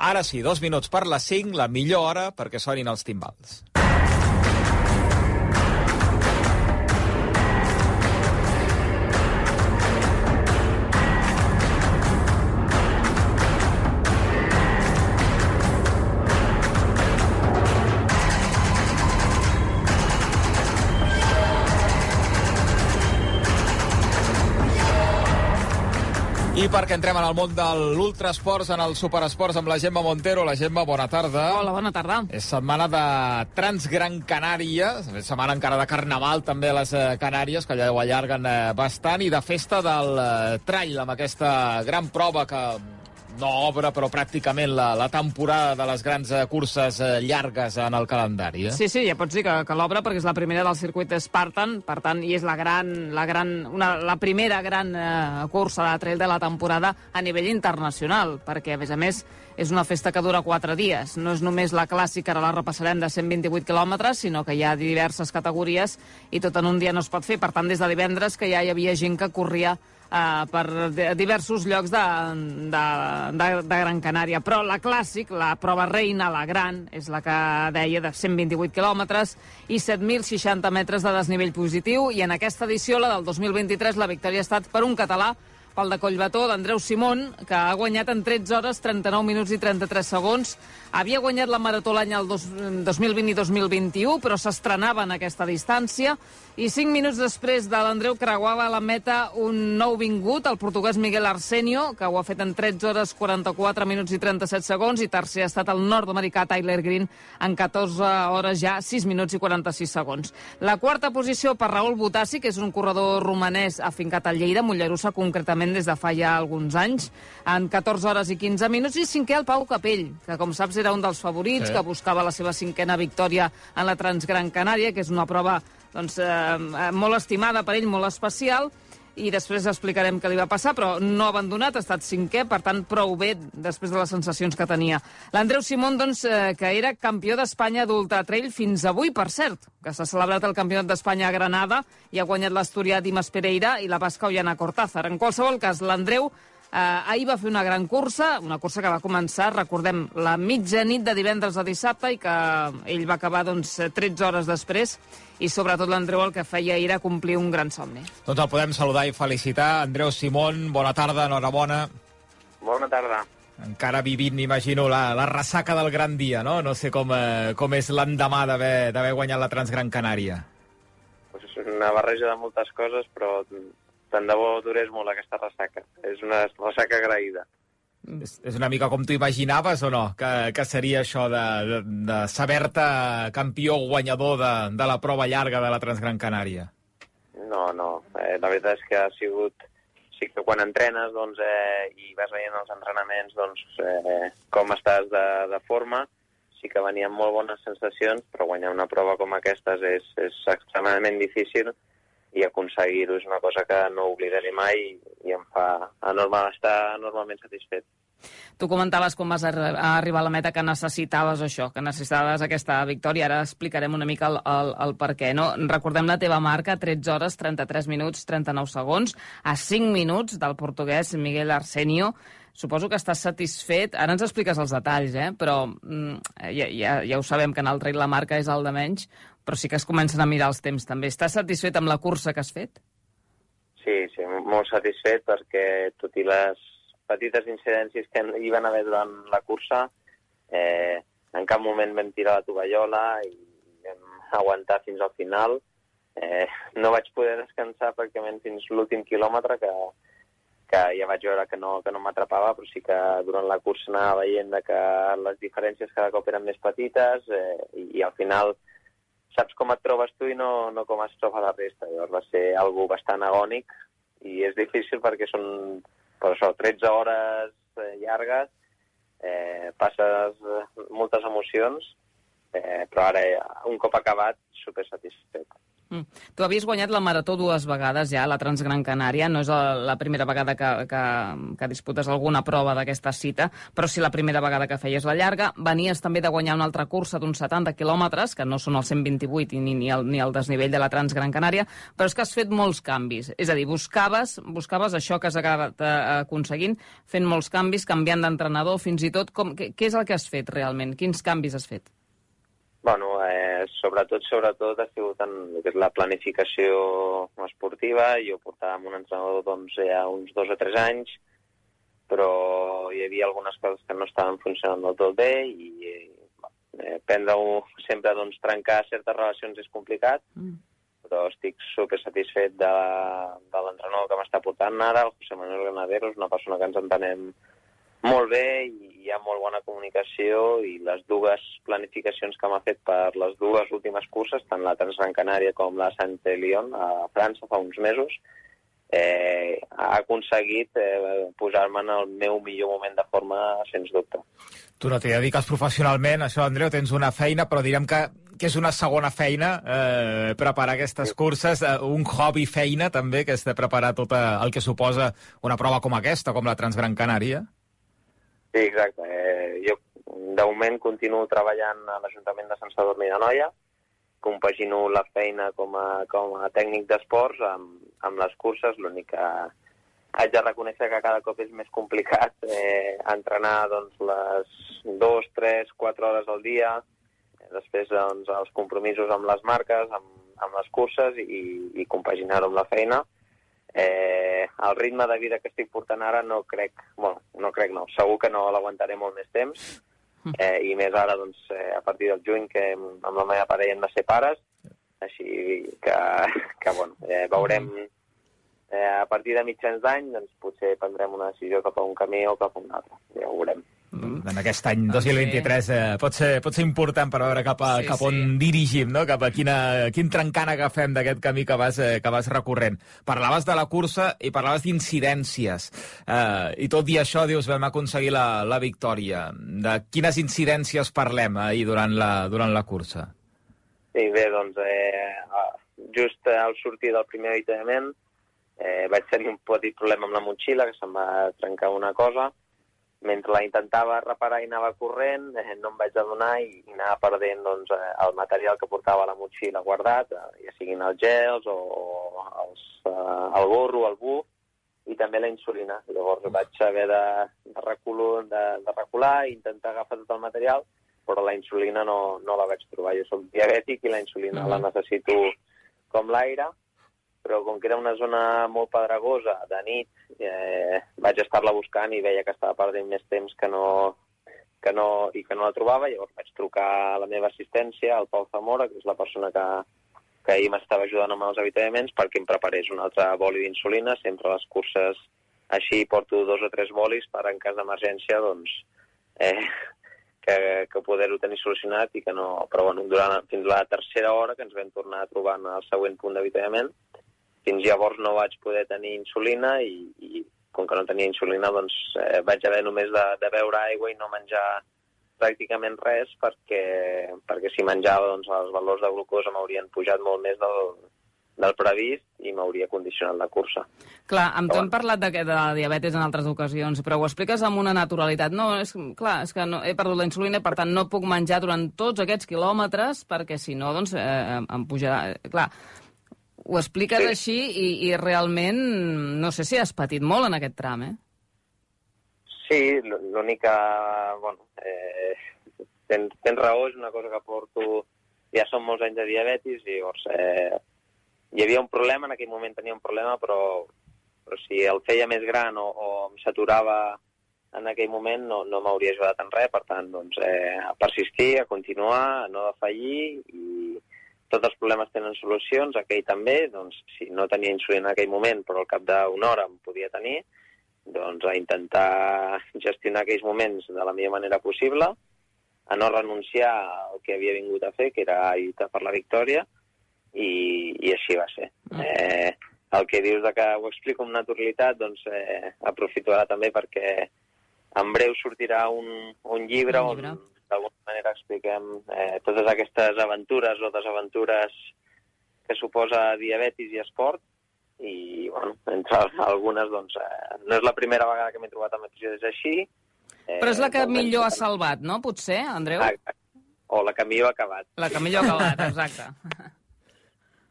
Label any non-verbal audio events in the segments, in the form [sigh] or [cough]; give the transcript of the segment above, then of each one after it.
Ara sí, dos minuts per les 5, la millor hora perquè sonin els timbals. Perquè entrem en el món de l'ultrasports, en el superesports amb la Gemma Montero. La Gemma, bona tarda. Hola, bona tarda. És setmana de Transgran Canària, és setmana encara de Carnaval també a les eh, Canàries, que allà ho allarguen eh, bastant, i de festa del eh, trail, amb aquesta gran prova que no obre, però pràcticament la, la temporada de les grans eh, curses eh, llargues en el calendari. Eh? Sí, sí, ja pots dir que, que l'obre perquè és la primera del circuit Spartan, per tant, i és la gran, la gran, una, la primera gran eh, cursa de trail de la temporada a nivell internacional, perquè, a més a més, és una festa que dura quatre dies. No és només la clàssica, ara la repassarem, de 128 quilòmetres, sinó que hi ha diverses categories i tot en un dia no es pot fer. Per tant, des de divendres que ja hi havia gent que corria eh, per diversos llocs de, de, de, de Gran Canària. Però la clàssic, la prova reina, la gran, és la que deia de 128 quilòmetres i 7.060 metres de desnivell positiu. I en aquesta edició, la del 2023, la victòria ha estat per un català, pel de Collbató d'Andreu Simón, que ha guanyat en 13 hores, 39 minuts i 33 segons. Havia guanyat la marató l'any 2020 i 2021, però s'estrenava en aquesta distància. I 5 minuts després de l'Andreu creuava a la meta un nou vingut, el portuguès Miguel Arsenio, que ho ha fet en 13 hores, 44 minuts i 37 segons, i tercer ha estat el nord-americà Tyler Green en 14 hores ja, 6 minuts i 46 segons. La quarta posició per Raül Botassi, que és un corredor romanès afincat a Lleida, Mollerussa concretament des de fa ja alguns anys, en 14 hores i 15 minuts, i cinquè el Pau Capell, que com saps era un dels favorits, Sí. que buscava la seva cinquena victòria en la Transgran Canària, que és una prova doncs, eh, eh, molt estimada per ell, molt especial, i després explicarem què li va passar, però no ha abandonat, ha estat cinquè, per tant, prou bé després de les sensacions que tenia. L'Andreu Simón, doncs, eh, que era campió d'Espanya d'Ultra Trail fins avui, per cert, que s'ha celebrat el Campionat d'Espanya a Granada i ha guanyat l'Asturià Dimas Pereira i la basca Ollana Cortázar. En qualsevol cas, l'Andreu Eh, ahir va fer una gran cursa, una cursa que va començar, recordem, la mitjanit de divendres a dissabte i que ell va acabar doncs, 13 hores després i sobretot l'Andreu el que feia era complir un gran somni. Doncs el podem saludar i felicitar. Andreu Simón, bona tarda, enhorabona. Bona tarda. Encara vivint, m'imagino, la, la ressaca del gran dia, no? No sé com, eh, com és l'endemà d'haver guanyat la Transgran Canària. Pues és una barreja de moltes coses, però tant de bo durés molt aquesta ressaca. És una ressaca agraïda. És, és una mica com tu imaginaves o no? Que, que seria això de, de, de saber-te campió guanyador de, de la prova llarga de la Transgran Canària? No, no. Eh, la veritat és que ha sigut... Sí que quan entrenes doncs, eh, i vas veient els entrenaments doncs, eh, com estàs de, de forma, sí que venien molt bones sensacions, però guanyar una prova com aquestes és, és extremadament difícil i aconseguir-ho és una cosa que no oblidaré mai i, i em fa enorme, estar enormement satisfet. Tu comentaves quan vas arribar a la meta que necessitaves això, que necessitaves aquesta victòria. Ara explicarem una mica el, el, el per què. No? Recordem la teva marca, 13 hores, 33 minuts, 39 segons, a 5 minuts del portuguès Miguel Arsenio. Suposo que estàs satisfet. Ara ens expliques els detalls, eh? però mm, ja, ja, ja ho sabem que en el trail la marca és el de menys, però sí que es comencen a mirar els temps també. Estàs satisfet amb la cursa que has fet? Sí, sí, molt satisfet perquè tot i les petites incidències que hi van haver durant la cursa, eh, en cap moment vam tirar la tovallola i vam aguantar fins al final. Eh, no vaig poder descansar pràcticament fins l'últim quilòmetre, que, que ja vaig veure que no, que no m'atrapava, però sí que durant la cursa anava veient que les diferències cada cop eren més petites eh, i, i al final saps com et trobes tu i no, no com es troba la resta. Llavors va ser algo bastant agònic i és difícil perquè són per això, 13 hores eh, llargues, eh, passes eh, moltes emocions, eh, però ara, un cop acabat, super satisfet. Mm. Tu havies guanyat la Marató dues vegades ja, la Transgran Canària. No és la, primera vegada que, que, que disputes alguna prova d'aquesta cita, però sí la primera vegada que feies la llarga. Venies també de guanyar una altra cursa d'uns 70 quilòmetres, que no són els 128 ni, ni, el, ni el desnivell de la Transgran Canària, però és que has fet molts canvis. És a dir, buscaves, buscaves això que has acabat eh, aconseguint, fent molts canvis, canviant d'entrenador, fins i tot... Com, què, què és el que has fet realment? Quins canvis has fet? Bueno, eh, sobretot, sobretot ha sigut en que és la planificació esportiva. Jo portava amb un entrenador doncs, ja uns dos o tres anys, però hi havia algunes coses que no estaven funcionant del tot bé i eh, prendre-ho sempre, doncs, trencar certes relacions és complicat, mm. però estic super satisfet de, de l'entrenador que m'està portant ara, el José Manuel Granadero, és una persona que ens entenem molt bé i hi ha molt bona comunicació i les dues planificacions que m'ha fet per les dues últimes curses, tant la Transgran Canària com la Saint-Élion a França fa uns mesos, eh, ha aconseguit eh, posar-me en el meu millor moment de forma, sens dubte. Tu no t'hi dediques professionalment, això, Andreu, tens una feina, però direm que, que és una segona feina, eh, preparar aquestes curses, eh, un hobby feina també, que és de preparar tot el que suposa una prova com aquesta, com la Transgran Canària. Sí, exacte. Eh, jo, de moment, continuo treballant a l'Ajuntament de Sant Sadurní de Noia, compagino la feina com a, com a tècnic d'esports amb, amb les curses, l'únic que haig de reconèixer que cada cop és més complicat eh, entrenar doncs, les dos, tres, quatre hores al dia, després doncs, els compromisos amb les marques, amb, amb les curses i, i compaginar-ho amb la feina eh, el ritme de vida que estic portant ara no crec, bueno, no crec no, segur que no l'aguantaré molt més temps, eh, i més ara, doncs, eh, a partir del juny, que amb la meva parella hem de ser pares, així que, que bueno, eh, veurem eh, a partir de mitjans d'any, doncs potser prendrem una decisió cap a un camí o cap a un altre, ja ho veurem. En aquest any 2023 eh, pot, ser, pot ser important per veure cap, a, sí, cap on sí. dirigim, no? cap a quina, quin trencant agafem d'aquest camí que vas, eh, que vas recorrent. Parlaves de la cursa i parlaves d'incidències. Eh, I tot i això, dius, vam aconseguir la, la victòria. De quines incidències parlem ahir durant la, durant la cursa? Sí, bé, doncs, eh, just al sortir del primer avitament eh, vaig tenir un petit problema amb la motxilla, que se'm va trencar una cosa, mentre la intentava reparar i anava corrent, eh, no em vaig adonar i, i anava perdent doncs, eh, el material que portava a la motxilla guardat, eh, ja siguin els gels o, o els, eh, el gorro, el bu, i també la insulina. Llavors vaig haver de, de, recular, de, de recular i intentar agafar tot el material, però la insulina no, no la vaig trobar. Jo soc diabètic i la insulina mm la necessito com l'aire, però com que era una zona molt pedregosa, de nit, eh, vaig estar-la buscant i veia que estava perdent més temps que no, que no, i que no la trobava, llavors vaig trucar a la meva assistència, al Pau Zamora, que és la persona que, que ahir m'estava ajudant amb els avituallaments, perquè em preparés un altre boli d'insulina. Sempre a les curses així porto dos o tres bolis per en cas d'emergència, doncs, eh, que, que poder-ho tenir solucionat i que no... Però bueno, durant, fins la tercera hora que ens vam tornar a trobar en el següent punt d'avituallament, fins llavors no vaig poder tenir insulina i, i com que no tenia insulina doncs eh, vaig haver només de, de beure aigua i no menjar pràcticament res perquè, perquè si menjava doncs, els valors de glucosa m'haurien pujat molt més del, del previst i m'hauria condicionat la cursa. Clar, amb tu hem parlat de, de la diabetes en altres ocasions, però ho expliques amb una naturalitat. No, és, clar, és que no, he perdut la insulina, per tant no puc menjar durant tots aquests quilòmetres, perquè si no, doncs, eh, em pujarà... Clar, ho expliques sí. així i, i realment no sé si has patit molt en aquest tram, eh? Sí, l'únic que... Bueno, eh, tens, tens raó, és una cosa que porto... Ja són molts anys de diabetis i llavors eh, hi havia un problema, en aquell moment tenia un problema, però, però si el feia més gran o, o em saturava en aquell moment no, no m'hauria ajudat en res, per tant, doncs, eh, a persistir, a continuar, a no defallir i, tots els problemes tenen solucions, aquell també, doncs si no tenia insulina en aquell moment, però al cap d'una hora em podia tenir, doncs a intentar gestionar aquells moments de la millor manera possible, a no renunciar al que havia vingut a fer, que era lluitar per la victòria, i, i així va ser. Mm. Eh, el que dius de que ho explico amb naturalitat, doncs eh, aprofito ara també perquè en breu sortirà un, un llibre, un llibre. on d'alguna manera expliquem eh, totes aquestes aventures o desaventures que suposa diabetis i esport, i, bueno, entre algunes, doncs, eh, no és la primera vegada que m'he trobat amb episodis així. Eh, Però és la que millor ha salvat, no, potser, Andreu? Ah, o la que millor ha acabat. La que millor ha acabat, exacte. [laughs]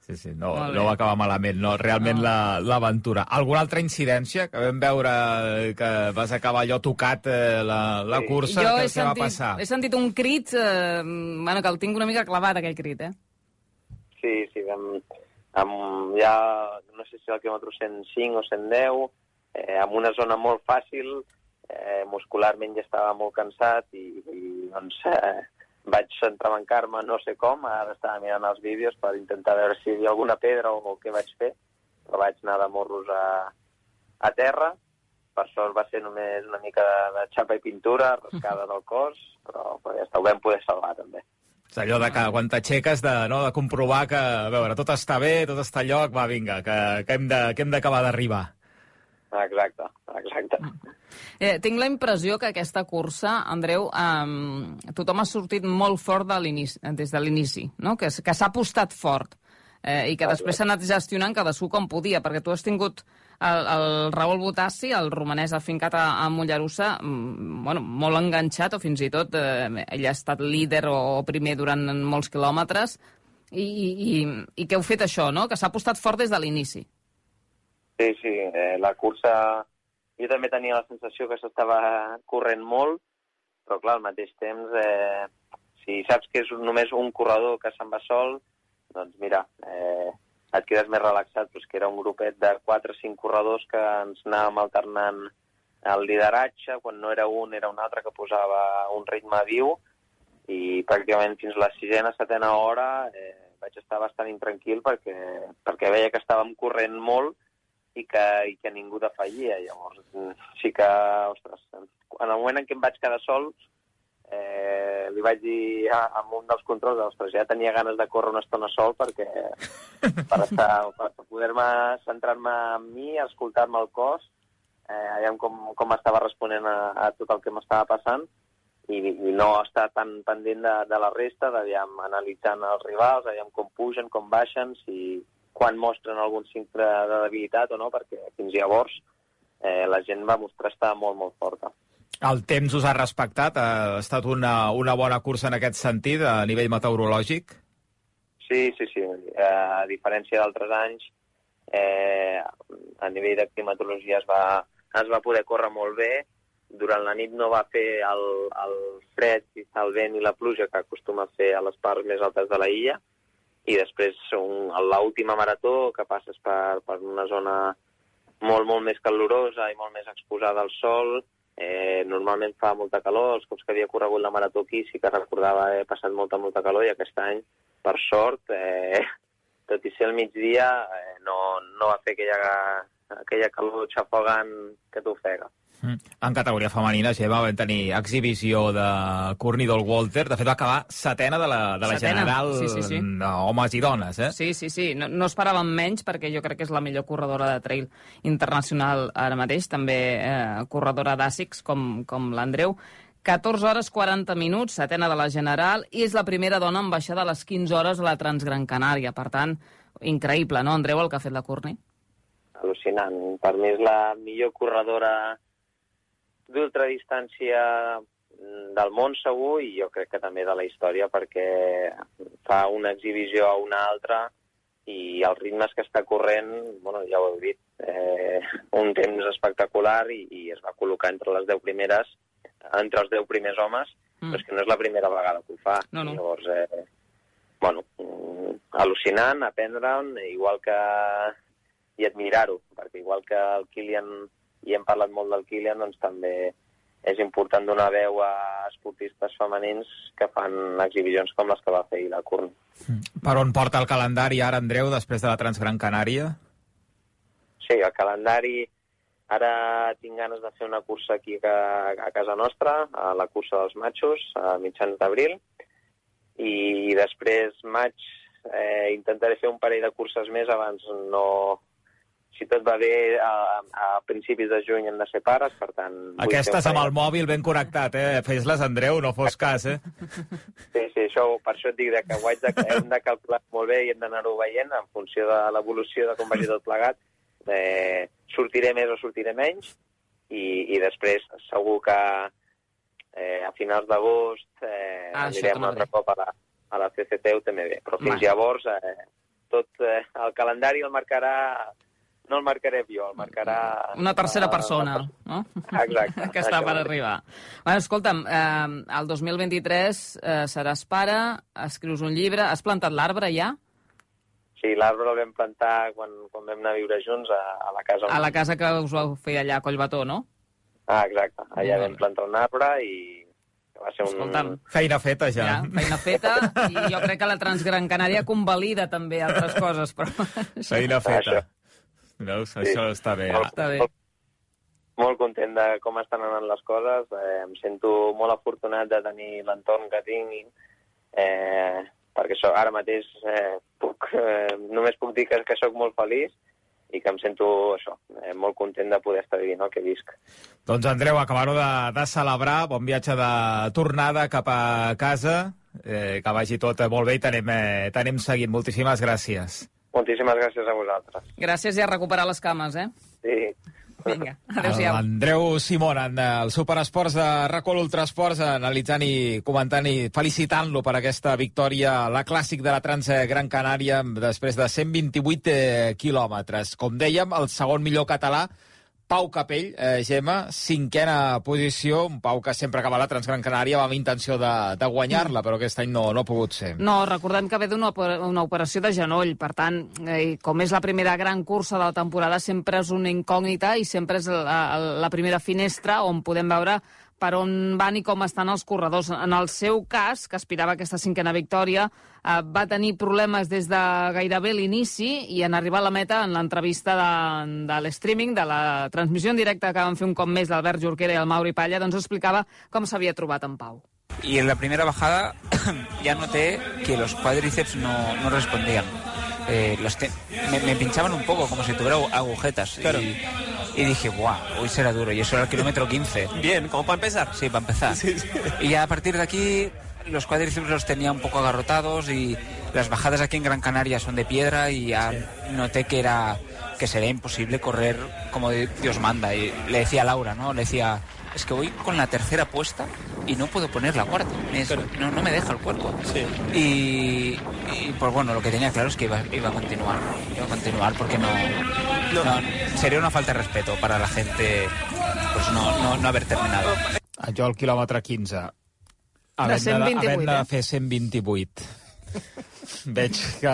Sí, sí, no, no va acabar malament, no, realment no. l'aventura. La, Alguna altra incidència que vam veure que vas acabar allò tocat eh, la, la cursa? Jo què, sentit, va passar? He sentit un crit, eh, bueno, que el tinc una mica clavat, aquell crit, eh? Sí, sí, vam, amb, ja, no sé si el quilòmetre 105 o 110, eh, amb una zona molt fàcil, eh, muscularment ja estava molt cansat i, i doncs, eh, vaig entrebancar-me no sé com, ara estava mirant els vídeos per intentar veure si hi havia alguna pedra o, o què vaig fer, però vaig anar de morros a, a terra, per sort va ser només una mica de, de xapa i pintura, rascada del cos, però, però ja està, ho vam poder salvar també. És allò de que quan t'aixeques de, no, de comprovar que, a veure, tot està bé, tot està a lloc, va, vinga, que, que hem d'acabar d'arribar. Exacte, exacte. Eh, tinc la impressió que aquesta cursa, Andreu, eh, tothom ha sortit molt fort de des de l'inici, no? que, que s'ha apostat fort eh, i que després s'ha anat gestionant cadascú com podia, perquè tu has tingut el, el Raül Botassi, el romanès afincat a, a Mollerussa, mm, bueno, molt enganxat, o fins i tot eh, ell ha estat líder o, o primer durant molts quilòmetres, i, i, i que heu fet això, no? que s'ha apostat fort des de l'inici. Sí, sí, eh, la cursa... Jo també tenia la sensació que s'estava corrent molt, però clar, al mateix temps, eh, si saps que és només un corredor que se'n va sol, doncs mira, eh, et quedes més relaxat, però que era un grupet de 4 o 5 corredors que ens anàvem alternant el lideratge, quan no era un era un altre que posava un ritme viu, i pràcticament fins la sisena, setena hora eh, vaig estar bastant intranquil perquè, perquè veia que estàvem corrent molt i que, i que ningú defallia. Llavors, sí que, ostres, en el moment en què em vaig quedar sol, eh, li vaig dir a, a un dels controls, ostres, ja tenia ganes de córrer una estona sol perquè [laughs] per, estar, per poder-me centrar-me en mi, escoltar-me el cos, eh, aviam com, com estava responent a, a tot el que m'estava passant i, i no estar tan pendent de, de la resta, d'aviam analitzant els rivals, aviam com pugen, com baixen, si, quan mostren algun signe de debilitat o no, perquè fins llavors eh, la gent va mostrar estar molt, molt forta. El temps us ha respectat? Ha estat una, una bona cursa en aquest sentit, a nivell meteorològic? Sí, sí, sí. Eh, a diferència d'altres anys, eh, a nivell de climatologia es va, es va poder córrer molt bé. Durant la nit no va fer el, el fred, el vent i la pluja que acostuma a fer a les parts més altes de la illa, i després l'última marató que passes per, per una zona molt, molt més calorosa i molt més exposada al sol, eh, normalment fa molta calor, els cops que havia corregut la marató aquí sí que recordava haver passat molta, molta calor i aquest any, per sort, eh, [laughs] tot i ser al migdia, eh, no, no va fer aquella, aquella calor xafogant que t'ofega. Mm. En categoria femenina, Gemma, vam tenir exhibició de Cornidol Walter. De fet, va acabar setena de la, de la setena. general sí, sí, sí. homes i dones, eh? Sí, sí, sí. No, no esperàvem menys, perquè jo crec que és la millor corredora de trail internacional ara mateix, també eh, corredora d'àsics, com, com l'Andreu. 14 hores 40 minuts, setena de la General, i és la primera dona en baixar de les 15 hores a la Transgran Canària. Per tant, increïble, no, Andreu, el que ha fet la Corni? Al·lucinant. Per mi és la millor corredora d'ultradistància del món segur i jo crec que també de la història perquè fa una exhibició a una altra i els ritmes que està corrent, bueno, ja ho heu dit, eh, un temps espectacular i, i es va col·locar entre les 10 primeres, entre els 10 primers homes, mm. però és que no és la primera vegada que ho fa. No, no. Llavors, eh, bueno, mm, al·lucinant, aprendre'n, igual que... i admirar-ho, perquè igual que el Kilian i hem parlat molt del Kilian, doncs també és important donar veu a esportistes femenins que fan exhibicions com les que va fer la Kurn. Mm. Per on porta el calendari ara, Andreu, després de la Transgran Canària? Sí, el calendari... Ara tinc ganes de fer una cursa aquí a, a casa nostra, a la cursa dels matxos, a mitjans d'abril, i després maig eh, intentaré fer un parell de curses més abans no, si tot va bé, a, a principis de juny hem de ser pares, per tant... Aquestes amb el mòbil ben connectat, eh? Fes-les, Andreu, no fos cas, eh? Sí, sí, això, per això et dic que ho haig de, hem de calcular molt bé i hem d'anar-ho veient en funció de l'evolució de com vagi tot plegat. Eh, sortiré més o sortiré menys i, i després segur que eh, a finals d'agost eh, Ah, anirem un altre cop a la, a la CCT UTMB. Però fins Vale. llavors eh, tot eh, el calendari el marcarà no el marcaré jo, el marcarà... Una tercera eh, persona, no? Exacte. [laughs] que està per arribar. Bueno, escolta'm, eh, el 2023 eh, seràs pare, escrius un llibre, has plantat l'arbre ja? Sí, l'arbre el vam plantar quan, quan vam anar a viure junts a, a la casa. A la casa que us vau fer allà a Collbató, no? Ah, exacte. Allà vam plantar un arbre i va ser un... Escolta'm, Feina feta ja. ja, feina feta, i jo crec que la Transgran Canària convalida també altres coses, però... Feina feta. Això. Veus? Sí. Això està bé. Molt, Està bé. Molt, molt content de com estan anant les coses. Eh, em sento molt afortunat de tenir l'entorn que tinc, eh, perquè so, ara mateix eh, puc, eh, només puc dir que, que sóc molt feliç i que em sento això, eh, molt content de poder estar vivint el que visc. Doncs, Andreu, acabar-ho de, de celebrar. Bon viatge de tornada cap a casa. Eh, que vagi tot molt bé i t'anem eh, seguint. Moltíssimes gràcies. Moltíssimes gràcies a vosaltres. Gràcies i a recuperar les cames, eh? Sí. Vinga, adéu-siau. Andreu Simón, en el Superesports de Racol Ultrasports, analitzant i comentant i felicitant-lo per aquesta victòria, la clàssic de la Trans Gran Canària, després de 128 eh, quilòmetres. Com dèiem, el segon millor català, Pau Capell, eh, Gemma, cinquena posició, un Pau que sempre acaba la Transgran Canària amb intenció de, de guanyar-la, però aquest any no, no ha pogut ser. No, recordem que ve d'una una operació de genoll, per tant, eh, com és la primera gran cursa de la temporada, sempre és una incògnita i sempre és la, la primera finestra on podem veure per on van i com estan els corredors. En el seu cas, que aspirava a aquesta cinquena victòria, eh, va tenir problemes des de gairebé l'inici i en arribar a la meta, en l'entrevista de, de l'streaming, de la transmissió en directe que van fer un cop més l'Albert Jorquera i el Mauri Palla, doncs explicava com s'havia trobat en Pau. Y en la primera bajada [coughs] ya noté que los cuádriceps no, no respondían. Eh, los te- me, me pinchaban un poco, como si tuviera agujetas. Claro. Y, y dije, ¡buah! Hoy será duro. Y eso era el kilómetro 15. Bien, como para empezar. Sí, para empezar. Y ya a partir de aquí los cuádriceps los tenía un poco agarrotados y las bajadas aquí en Gran Canaria son de piedra y ya noté que era que sería imposible correr como Dios manda. Y le decía a Laura, ¿no? Le decía, es que voy con la tercera puesta y no puedo poner la cuarta. Es- Claro. no, no me deja el cuerpo. Sí. Y, y, pues bueno, lo que tenía claro es que iba, iba a continuar. Iba a continuar porque no, No. no- sería una falta de respeto para la gente pues no, no, no haber terminado. Jo al quilòmetre 15. De havent 128, havent de eh? fer 128. [laughs] Veig que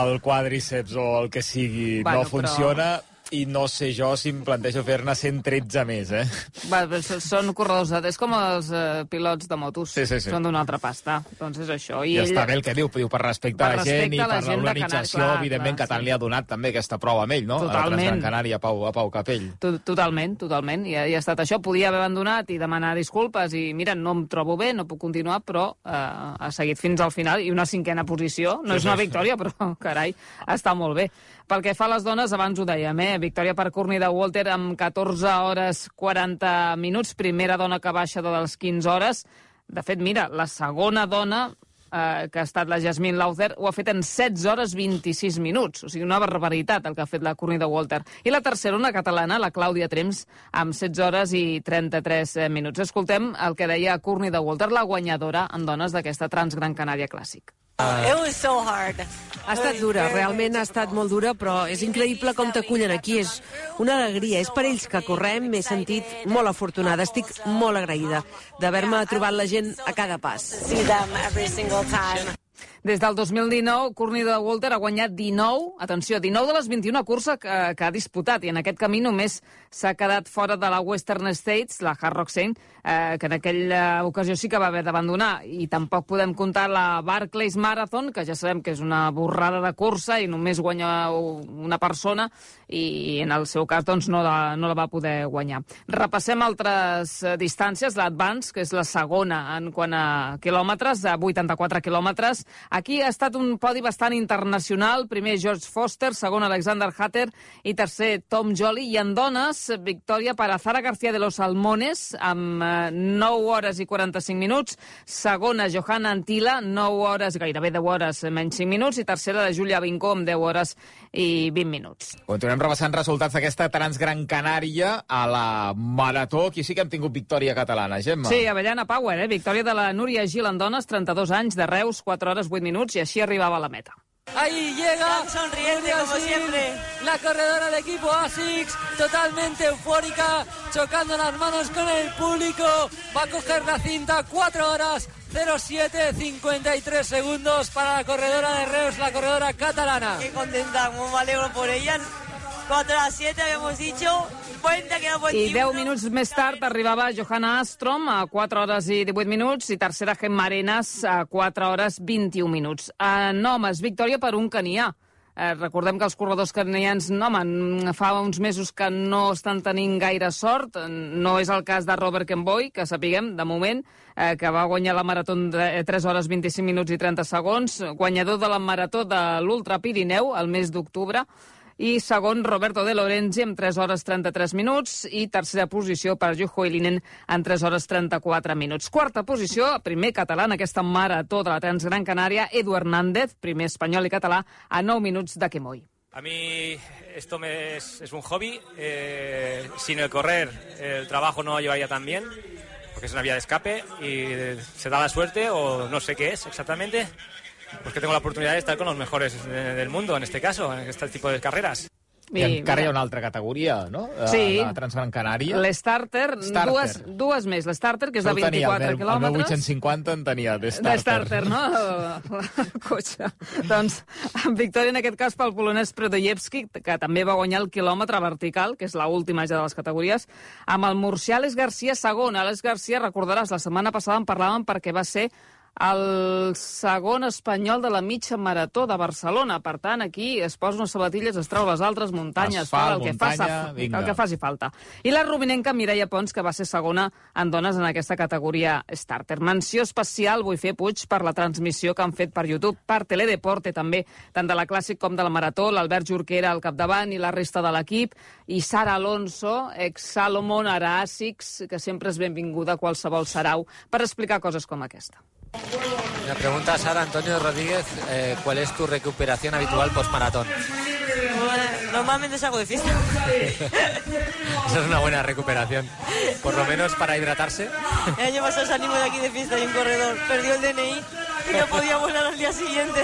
el quàdriceps o el que sigui Bueno, no funciona i no sé jo si em plantejo fer-ne 113 més, eh? Va, són corredors, de- és com els eh, pilots de motos. Sí, sí, sí. Són d'una altra pasta. Doncs és això. I, I està bé el que diu, diu per respecte Per a la gent i a la per gent de l'organització, clar, evidentment, clar, que tant sí. li ha donat també aquesta prova amb ell, no? A la Totalment. Transgran Canària, a Pau, a Pau Capell. To- Totalment, totalment. I, ha- I ha estat això. Podia haver abandonat i demanar disculpes i, mira, no em trobo bé, no puc continuar, però eh, ha seguit fins al final i una cinquena posició. No Sí, és una sí. victòria, però, carai, està molt bé. Pel que fa a les dones, abans ho dèiem, eh? Victòria per Courtney de Walter amb 14 hores 40 minuts, primera dona que baixa de les 15 hores. De fet, mira, la segona dona eh, que ha estat la Jasmine Lauther, ho ha fet en 16 hores 26 minuts. O sigui, una barbaritat el que ha fet la Courtney de Walter. I la tercera, una catalana, la Clàudia Trems, amb 16 hores i 33 minuts. Escoltem el que deia Courtney de Walter, la guanyadora en dones d'aquesta Transgran Canària Clàssic. It was so hard. Ha estat dura, realment ha estat molt dura, però és increïble com t'acullen aquí. És una alegria. És per ells que correm. M'he sentit molt afortunada. Estic molt agraïda d'haver-me trobat la gent a cada pas. Des del 2019, Courtney de Walter ha guanyat 19, atenció, 19 de les 21 curses que, que ha disputat, i en aquest camí només s'ha quedat fora de la Western States, la Hard Rock Saint, eh, que en aquella ocasió sí que va haver d'abandonar. I tampoc podem comptar la Barclays Marathon, que ja sabem que és una borrada de cursa i només guanya una persona, i en el seu cas doncs, no, la, no la va poder guanyar. Repassem altres eh, distàncies. L'Advance, que és la segona en quant a quilòmetres, a 84 quilòmetres, Aquí ha estat un podi bastant internacional. Primer George Foster, segon Alexander Hatter i tercer Tom Jolly. I en dones, victòria per a Zara García de los Salmones amb eh, 9 hores i 45 minuts. Segona, Johanna Antila, 9 hores, gairebé 10 hores menys 5 minuts. I tercera, la Júlia Vincó, amb 10 hores i 20 minuts. Continuem repassant resultats d'aquesta Transgran Canària a la Marató. Aquí sí que hem tingut victòria catalana, Gemma. Sí, Avellana Power, eh? victòria de la Núria Gil en dones, 32 anys, de Reus, 4 hores 8 minuts, i així arribava a la meta. Ahí llega sonriente como siempre. la corredora del equipo ASICS, totalmente eufórica, chocando las manos con el público. Va a coger la cinta, 4 horas 07, 53 segundos para la corredora de Reus, la corredora catalana. Qué contenta, como me alegro por ellas. 4 a 7 habíamos dicho. Cuenta que buen I 10 tiempo. minuts més tard arribava Johanna Astrom a 4 hores i 18 minuts i tercera Gemma Arenas a 4 hores 21 minuts. En homes, victòria per un canià. Eh, recordem que els corredors canians, no, home, fa uns mesos que no estan tenint gaire sort. No és el cas de Robert Kenboy, que sapiguem, de moment, eh, que va guanyar la marató de 3 hores 25 minuts i 30 segons, guanyador de la marató de l'Ultra Pirineu el mes d'octubre, i segon Roberto de Lorenzi amb 3 hores 33 minuts i tercera posició per Juho Ilinen amb 3 hores 34 minuts. Quarta posició, primer català en aquesta marató de la Transgran Canària, Edu Hernández, primer espanyol i català, a 9 minuts de Quemoy. A mí esto me es, es un hobby. eh, sin el correr, el trabajo no llevaría tan bien, porque es una vía de escape y se da la suerte, o no sé qué es exactamente, pues que tengo la oportunidad de estar con los mejores eh, del mundo, en este caso, en este tipo de carreras. I encara hi ha una altra categoria, no? Sí. La Transgran Canària. L'Starter, Starter. dues, dues més. L'Starter, que és de Això ho tenia, 24 el meu- El meu quilòmetres. 850 en tenia, de De starter. starter, no? [laughs] El cotxe. doncs, amb victòria en aquest cas pel polonès Predojewski, que també va guanyar el quilòmetre vertical, que és l'última ja de les categories, amb el murcià Alex Garcia segon. Alex Garcia, recordaràs, la setmana passada en parlàvem perquè va ser el segon espanyol de la mitja marató de Barcelona. Per tant, aquí es posa unes sabatilles, es trau les altres muntanyes, Asfalt, fa el que, muntanya, faça, vinga. el que faci falta. I la rubinenca Mireia Pons, que va ser segona en dones en aquesta categoria starter. Menció especial vull fer, Puig, per la transmissió que han fet per YouTube, per Teledeporte també, tant de la Clàssic com de la Marató, l'Albert Jorquera al capdavant i la resta de l'equip, i Sara Alonso, ex-Salomon, ara Asics, que sempre és benvinguda a qualsevol sarau, per explicar coses com aquesta. Me pregunta Sara Antonio Rodríguez, eh, ¿cuál es tu recuperación habitual post-maratón? Bueno, Normalmente salgo de fiesta. [laughs] Esa es una buena recuperación. Por lo menos para hidratarse. El año pasado salimos de aquí de fiesta y un corredor perdió el DNI y no podía volar al día siguiente.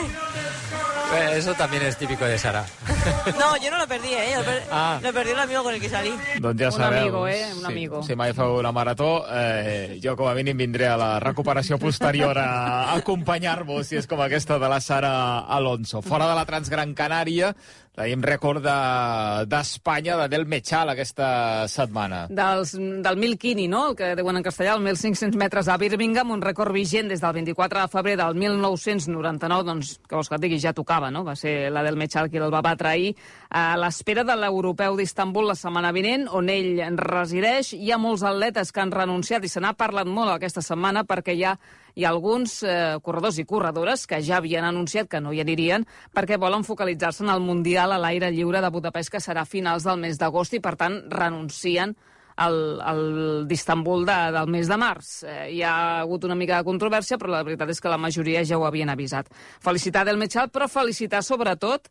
Eh, Eso también es típico de Sara. [laughs] No, yo no lo perdí, ¿eh? Lo, per- Ah. lo perdió el amigo con el que salí. Doncs ja Un sabeu. amigo, eh? Un sí, amigo. Si mai feu la marató, eh, jo com a mínim vindré a la recuperació posterior a, a acompanyar-vos, si és com aquesta de la Sara Alonso. Fora de la Transgran Canària, tenim rècord de- d'Espanya de, Del Mechal aquesta setmana. Dels, del 1000 no? El que diuen en castellà, el 1.500 metres a Birmingham, un rècord vigent des del 24 de febrer del 1999, doncs, que vols que et digui, ja tocava, no? Va ser la del Mechal qui el va batre ahir, a l'espera de l'europeu d'Istanbul la setmana vinent, on ell resideix. Hi ha molts atletes que han renunciat i se n'ha parlat molt aquesta setmana perquè hi ha ha alguns eh, corredors i corredores que ja havien anunciat que no hi anirien perquè volen focalitzar-se en el Mundial a l'aire lliure de Budapest, que serà a finals del mes d'agost, i per tant renuncien al, d'Istanbul de, del mes de març. Eh, hi ha hagut una mica de controvèrsia, però la veritat és que la majoria ja ho havien avisat. Felicitar del Mechal, però felicitar sobretot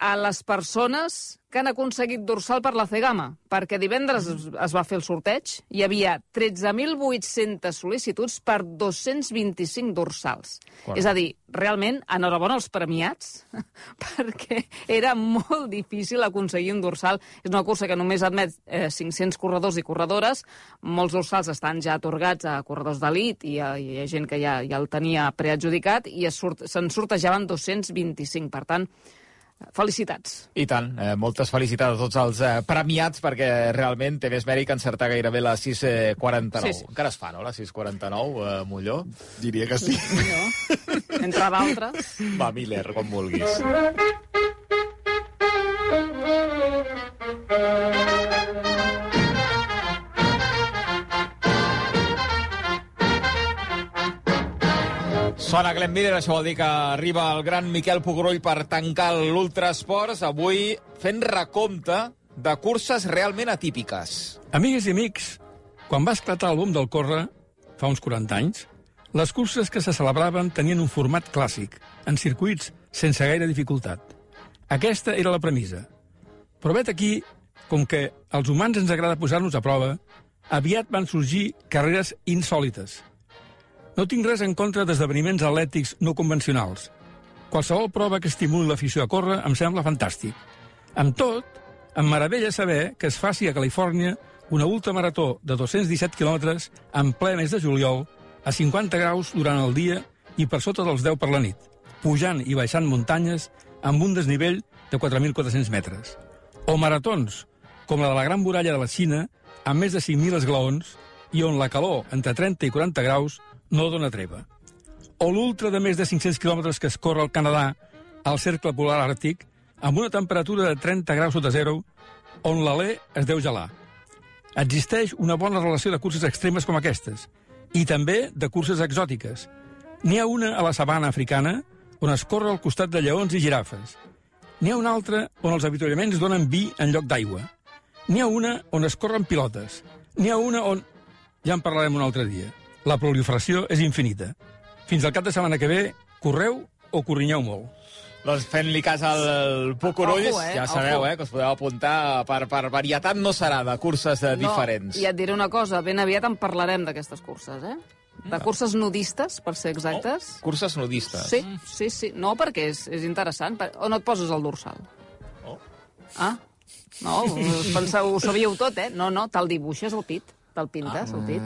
a les persones que han aconseguit dorsal per la Cegama, perquè divendres es, es va fer el sorteig, hi havia 13.800 sol·licituds per 225 dorsals. Quan? És a dir, realment, enhorabona als premiats, [laughs] perquè era molt difícil aconseguir un dorsal. És una cursa que només admet eh, 500 corredors i corredores, molts dorsals estan ja atorgats a corredors d'elit i, a- i ha gent que ja, ja el tenia preadjudicat i se'n sortejaven 225. Per tant, felicitats. I tant, eh, moltes felicitats a tots els eh, premiats, perquè realment té més mèrit que encertar gairebé la 6.49. Sí, sí. Encara es fa, no, la 6.49, eh, Molló? Diria que sí. No? Entre d'altres. Va, Miller, com vulguis. Sona Glenn Miller, això vol dir que arriba el gran Miquel Pugurull per tancar l'Ultrasports, avui fent recompte de curses realment atípiques. Amigues i amics, quan va esclatar boom del córrer, fa uns 40 anys, les curses que se celebraven tenien un format clàssic, en circuits sense gaire dificultat. Aquesta era la premissa. Però vet aquí, com que als humans ens agrada posar-nos a prova, aviat van sorgir carreres insòlites. No tinc res en contra d'esdeveniments atlètics no convencionals. Qualsevol prova que estimuli l'afició a córrer em sembla fantàstic. Amb tot, em meravella saber que es faci a Califòrnia una ultramarató de 217 quilòmetres en ple mes de juliol, a 50 graus durant el dia i per sota dels 10 per la nit, pujant i baixant muntanyes amb un desnivell de 4.400 metres. O maratons, com la de la Gran Muralla de la Xina, amb més de 5.000 esglaons i on la calor entre 30 i 40 graus no dona treva. O l'ultra de més de 500 quilòmetres que es corre al Canadà, al Cercle Polar Àrtic, amb una temperatura de 30 graus sota zero, on l'alè es deu gelar. Existeix una bona relació de curses extremes com aquestes, i també de curses exòtiques. N'hi ha una a la sabana africana, on es corre al costat de lleons i girafes. N'hi ha una altra on els avituallaments donen vi en lloc d'aigua. N'hi ha una on es corren pilotes. N'hi ha una on... Ja en parlarem un altre dia. La proliferació és infinita. Fins al cap de setmana que ve, correu o corrinyeu molt. Doncs fent-li cas al Pucurull, Ojo, eh? ja sabeu Ojo. eh, que us podeu apuntar per, per varietat no serà de curses eh, diferents. No, i et diré una cosa, ben aviat en parlarem d'aquestes curses, eh? De curses nudistes, per ser exactes. Curses nudistes. Sí, sí, sí. No, perquè és, és interessant. Per- On et poses el dorsal? Oh. Ah, no, [laughs] penseu, ho sabíeu tot, eh? No, no, te'l dibuixes al pit, te'l pintes al pit.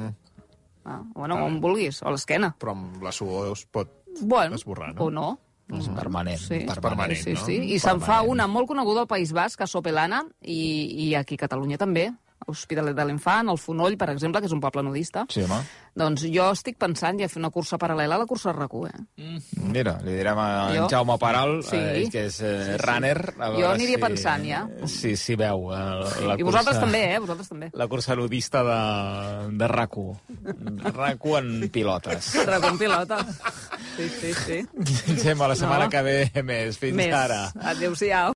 Ah, bueno, on vulguis, o a l'esquena. Però amb la suor es pot Bueno, esborrar, no? o no. És permanent. Sí, permanent, sí, no? sí. I se'n fa una molt coneguda al País Basc, a Sopelana, i, i aquí a Catalunya també. Hospitalet de l'Infant, al Fonoll, per exemple, que és un poble nudista. Sí, home. Doncs jo estic pensant ja fer una cursa paral·lela a la cursa RAC1, eh? Mira, li direm a en Jo? Jaume Paral, Sí. eh, que és eh, runner. a Jo aniria si, pensant, ja. Si, si veu eh, la I vosaltres cursa, també, eh? Vosaltres també. La cursa nudista de, de RAC1. RAC1 en pilotes. [laughs] RAC1 pilota. Sí, sí, sí. Gemma, la setmana No. que ve més. Fins Més. ara. Adéu-siau.